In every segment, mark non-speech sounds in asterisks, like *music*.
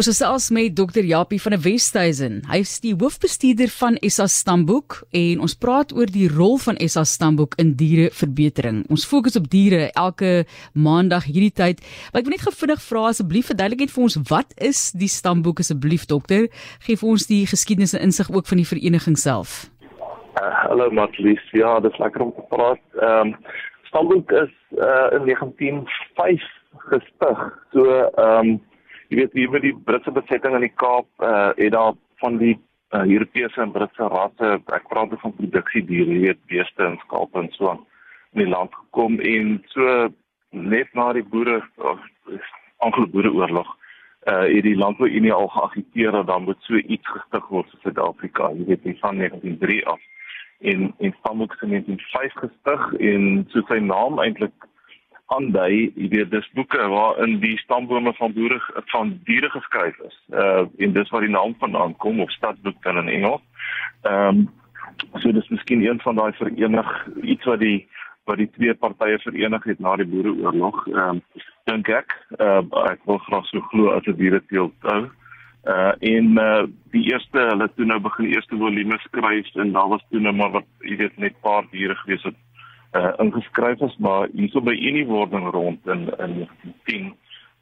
Ons is selfs met Dr. Japie van der Westhuizen. Hy is die hoofbestuurder van SA Stamboek en ons praat oor die rol van SA Stamboek in diereverbetering. Ons fokus op diere elke maandag hierdie tyd. Maar ek wil net gevinnig vra asseblief verduidelik net vir ons wat is die Stamboek asseblief dokter? Geef ons die geskiedenis en insig ook van die vereniging self. Uh, hallo Matlies. Ja, dit is lekker om te praat. Ehm um, Stamboek is uh, in 1905 gestig. So ehm um, jy weet hier met die Britse besetting in die Kaap uh het daar van die uh, Europese en Britse rasse ek praat van produksiediere jy weet beeste en skape en so in die land gekom en so net na die boere Anglo-Boereoorlog uh het die Landbouunie al geagiteer dat dan moet so iets gestig word vir Suid-Afrika jy weet van 1903 af. In in Stamboek in 1905 gestig en so sy naam eintlik aandui, jy weet dis boeke waarin die stambome van boere van diere geskryf is. Uh en dis waar die naam vandaan kom of stadboek dan in Engels. Ehm um, so dis miskien een van daai verenig iets wat die wat die twee partye verenig het na die boereoorlog. Ehm um, dink ek, uh ek wil graag so glo as 'n diereteelt hou. Uh en uh die eerste hulle toe nou begin eerste volume skryf en daar was toe nou maar wat jy weet net paar diere gewees het uh ingeskryf is maar hierso by Unie wording rond in in 10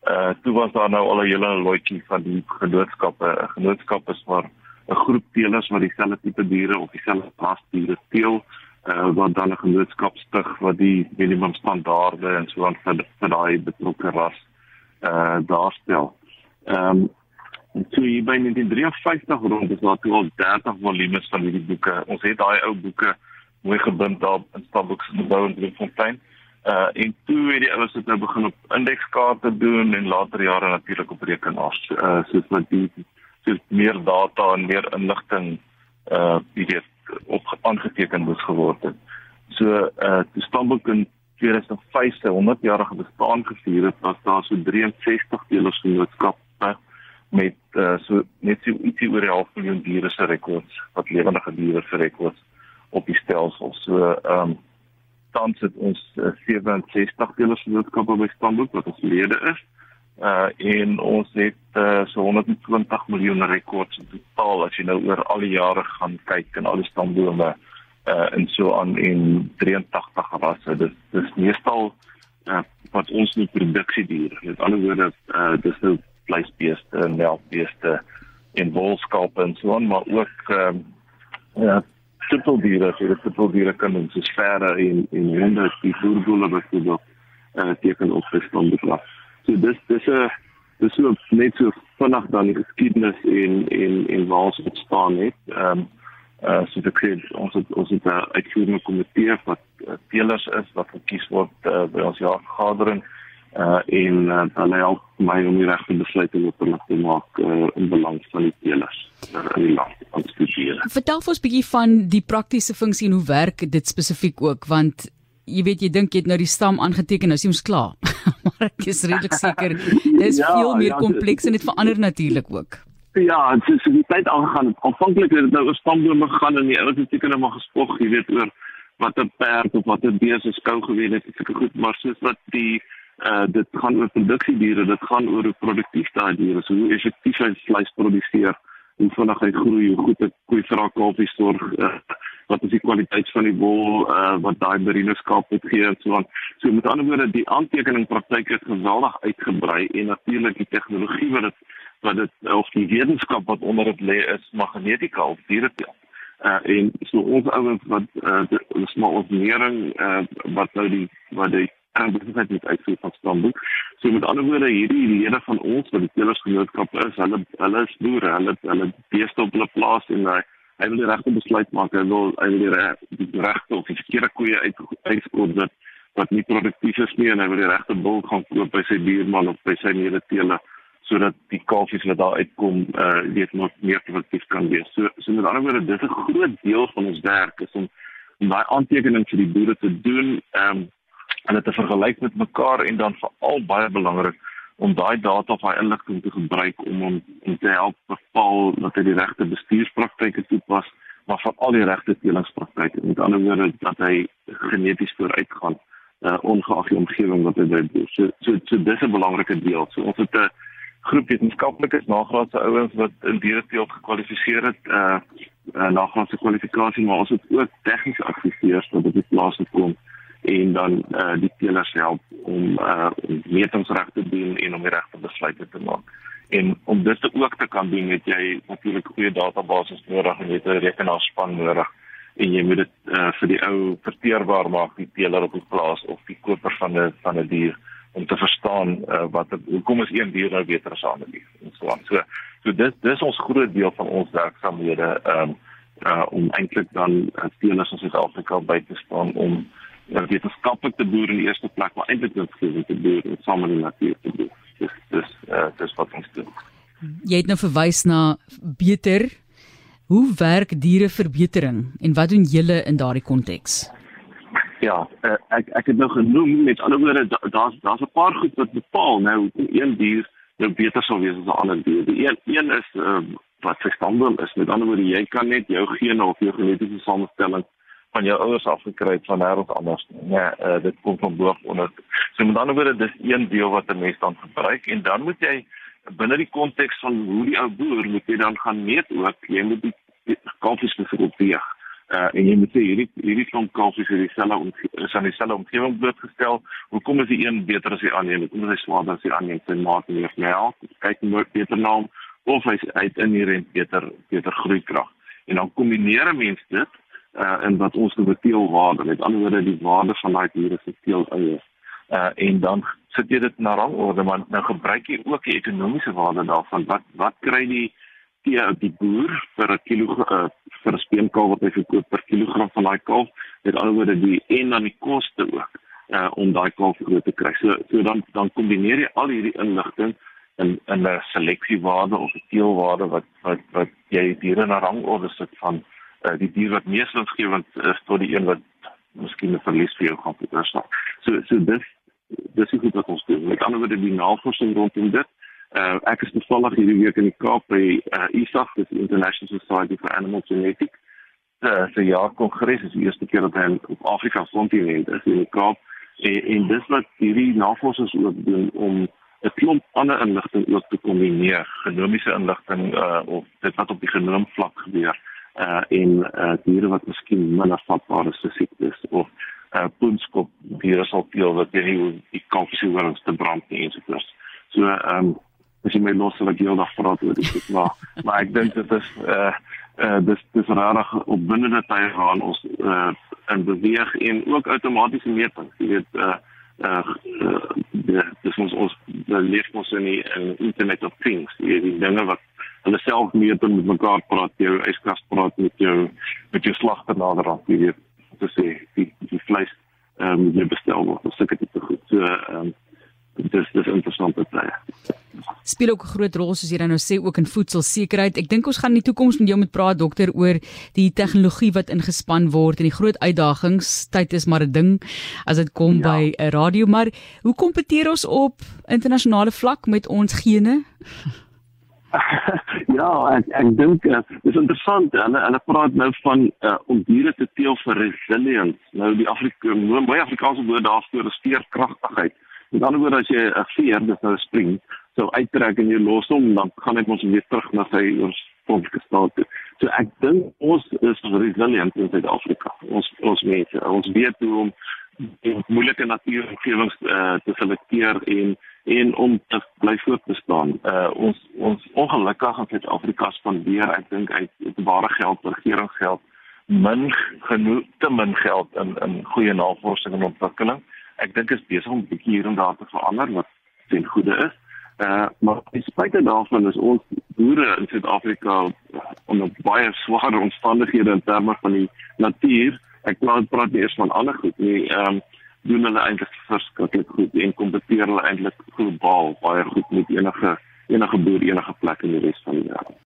uh toe was daar nou al 'n hele loetjie van die genootskappe 'n genootskap is waar 'n groep teelers wat dieselfde tipe diere of dieselfde ras diere teel uh wat dan 'n genootskap stig wat die minimum standaarde en so aan vir, vir daai betrokke ras uh daarstel. Ehm um, So hier by 1953 rond is daar toe al 30 volumes van hierdie boeke. Ons het daai ou boeke mooi gebind daar in Stabboek se gebou in Bloemfontein. Uh en toe het die ouens dit nou begin op indekskaarte doen en later jare natuurlik op rekenaars. Uh soos wat die soos meer data en meer inligting uh weet op aangeteken moes geword het. So uh die Stabboek in 2005 se 100 jarige bestaan gevier het, was daar so 63 delersgenootskappe met uh so net so ietsie oor 'n half miljoen diere se rekords wat lewendige diere se rekords op die stelsel. So ehm um, tans het ons uh, 67 telersgenootskappe by Stamboek wat ons lede is. Uh en ons het uh, so 120 miljoen rekords in totaal as jy nou oor al die jare gaan kyk en al die stambome uh en so aan in 83 rasse. Dit dis meestal uh wat ons nie produksie diere. Met ander woorde uh dis nou vleisbeeste, melkbeeste en wolskape en so aan, maar ook ehm um, ja sitteldiere, so dit sitteldiere kan ons so sfere en en honde die voerboele byvoorbeeld eh uh, teken op bestaan betraf. So dis dis 'n dis so net so vinnig dan die geskiedenis en en en waar ons staan het. Ehm um, eh uh, so dit kry ons het, ons het 'n uitvoerende komitee wat uh, teelers is wat gekies word uh, by ons jaarvergadering uh en uh, hulle help my om die regte besluite te maak uh, in belang van die teelers in die land studeer. Vertel vir ons 'n bietjie van die praktiese funksie en hoe werk dit spesifiek ook want jy weet jy dink jy het nou die stam aangeteken as jy mos klaar. *laughs* maar ek is redelik seker dis *laughs* ja, veel meer ja, kompleks en dit verander natuurlik ook. Ja, dit is die tyd aangegaan. Aanvanklik het dit nou oor stambome gegaan en die ouens het seker nou maar gespog, jy weet oor wat 'n perd of wat 'n bees is skou gewees het, seker goed, maar soos wat die uh dit gaan oor produksiediere, dit gaan oor hoe produktief daai diere is, hoe effektief hy vleis produseer hoe vinnig hy groei, hoe goed 'n koei vir haar kalfies sorg, uh, wat is die kwaliteit van die wol, uh, wat daai merinoskap moet gee en so aan. So met ander woorde, die aantekening praktyk het geweldig uitgebrei en natuurlik die tegnologie wat dit wat dit of die wetenskap wat onder dit lê is magnetika of dieretel. Uh en so ons ouens wat uh dis maar ons lering uh wat nou die wat die besigheid met uitvoer van stamboek. So met ander woorde hierdie lede van ons wat die telersgenootskap is, hulle hulle is boere, hulle hulle beeste op hulle plaas en hy hy wil die regte besluit maak. Hy wil hy wil die, die regte of die verkeerde koeie uit uitskoot wat wat nie produktief is nie en hy wil die regte bul gaan koop by sy buurman of by sy medetele sodat die kalfies wat daar uitkom uh weet nog meer produktief kan wees. So so met ander woorde dis 'n groot deel van ons werk is om om daai aantekening vir die boere te doen. Ehm um, hulle te vergelyk met mekaar en dan veral baie belangrik om daai data of daai inligting te gebruik om om, om te help bepaal dat hy die regte bestuurspraktyke toepas maar van al die regte teelingspraktyke. Met ander woorde dat hy geneties vooruitgaan uh, ongeag die omgewing wat hy by so so, so dis 'n belangrike deel. So ons het 'n groep wetenskaplikes nagraadse ouens wat in dieresteelt gekwalifiseer het uh, uh nagraadse kwalifikasie maar ons het ook tegniese adviseurs wat op die plaas kom en dan uh die teelers help om uh metings reg te doen en om die regte besluite te maak. En om dit te ook te kan doen, het jy natuurlik goeie databasis nodig en jy het 'n rekenaarspan nodig en jy moet dit uh vir die ou verteerbaar maak die teeler op die plaas of die koper van 'n van 'n dier om te verstaan uh, wat hoekom is een dier nou beter as 'n ander dier en so aan. So so dis dis ons groot deel van ons werksamehede um uh om eintlik dan uh, teelers in Suid-Afrika by te staan om uh, wetenskaplik te boer in die eerste plek, maar eintlik net gesien te boer en saam met die natuur te boer. Dis dis uh dis wat ons doen. Jy het nou verwys na beter Hoe werk diereverbetering en wat doen julle in daardie konteks? Ja, uh, ek ek het nou genoem met ander woorde daar's daar's 'n paar goed wat bepaal nou een dier nou beter sou wees as 'n ander dier. Die een een is uh, wat standaard is. Met ander woorde jy kan net jou gene of jou genetiese samestelling van jou ouers afgekry het van nêrens anders nie. Nee, uh, dit kom van bo af onder. So met ander woorde dis een deel wat 'n mens dan gebruik en dan moet jy binne die konteks van hoe die ou boer moet jy dan gaan meet ook. Jy moet die kalfies byvoorbeeld weeg uh, en jy moet sê hierdie hierdie klomp kalfies is dieselfde is aan dieselfde omgewing blootgestel. Hoekom is die een beter as die ander? Hoekom is hy swaarder as die ander? Sy maak meer melk, kyk moet beter na hom of hy uit inherent beter beter groeikrag. En dan kombineer mense dit uh in wat ons noem teelwaarde. Met ander woorde die waarde van daai diere se teel eie. Uh en dan sit jy dit na rangorde, maar nou gebruik jy ook die ekonomiese waarde daarvan. Wat wat kry die uit die boer vir 'n kilo uh, vir 'n speenkalf wat hy verkoop per kilogram van daai kalf. Met ander woorde die en dan die koste ook uh om daai kalf groot te kry. So so dan dan kombineer jy al hierdie inligting in in 'n seleksiewaarde of 'n teelwaarde wat wat wat jy diere na rangorde sit van uh die dier wat mees winsgewend is tot die een wat miskien 'n verlies vir jou gaan veroorsaak. So so dis dis is wat ons doen. Met ander woorde die navorsing rondom dit Uh, ek is toevallig hierdie week in die Kaap by uh, ISAG, dis International Society for Animal Genetics. Uh, so ja, kongres is die eerste keer dat hy op Afrika kontinent is in die Kaap en, en dis wat hierdie navorsers ook doen om 'n klomp ander inligting ook te kombineer, genomiese inligting uh, of dit wat op die genoom vlak gebeur uh en uh diere wat miskien minder vatbaar is vir siektes of uh poenskop diere sal teel wat jy die kalfie hoor ons te brand nie ensovoorts. So ehm um, as jy my los sal ek heeldag praat oor dit maar *laughs* maar ek dink dit is uh, uh, dis dis regtig op binnende tye gaan ons uh, in beweeg en ook outomatiese metings jy weet uh, uh, dis ons ons leef ons in die in internet of things die, die dinge wat hulle self meet en met mekaar praat jou yskas praat met jou met jou slagter nader aan jy weet te sê die die vleis ehm um, jy bestel word of sulke tipe goed so ehm um, dis dis interessante tye speel ook 'n groot rol soos jy nou sê ook in voedselsekerheid. Ek dink ons gaan in die toekoms met jou moet praat dokter oor die tegnologie wat ingespan word en die groot uitdagings. Tyd is maar 'n ding as dit kom ja. by 'n radio, maar hoe kompeteer ons op internasionale vlak met ons gene? *laughs* ja, ek ek dink uh, dis interessant. Hulle hulle praat nou van uh, om diere te teel vir resilience. Nou die Afrika, baie Afrikaanse woord daarvoor is veerkragtigheid. Met ander woorde as jy 'n veer, dis nou 'n spring, sou uittrek en jy los hom, dan gaan hy mos weer terug na sy oorspronklike staat toe. So ek dink ons is resilient in Suid-Afrika. Ons ons mense, ons weet hoe om in moeilike natuuromgewings uh, te selekteer en en om te bly voortbestaan. Uh ons ons ongelukkig in Suid-Afrika spandeer, ek dink uit openbare geld, regeringsgeld, min genoeg te min geld in in goeie navorsing en ontwikkeling ek dink is besig om 'n bietjie hier en daar te verander wat ten goeie is. Uh maar ten spyte daarvan is ons boere in Suid-Afrika onder baie swaar omstandighede in terme van die natuur. Ek praat praat nie eers van ander goed nie. Ehm um, doen hulle eintlik verskriklik goed en kompeteer hulle eintlik globaal baie goed met enige enige boer enige plek in die res van die wêreld.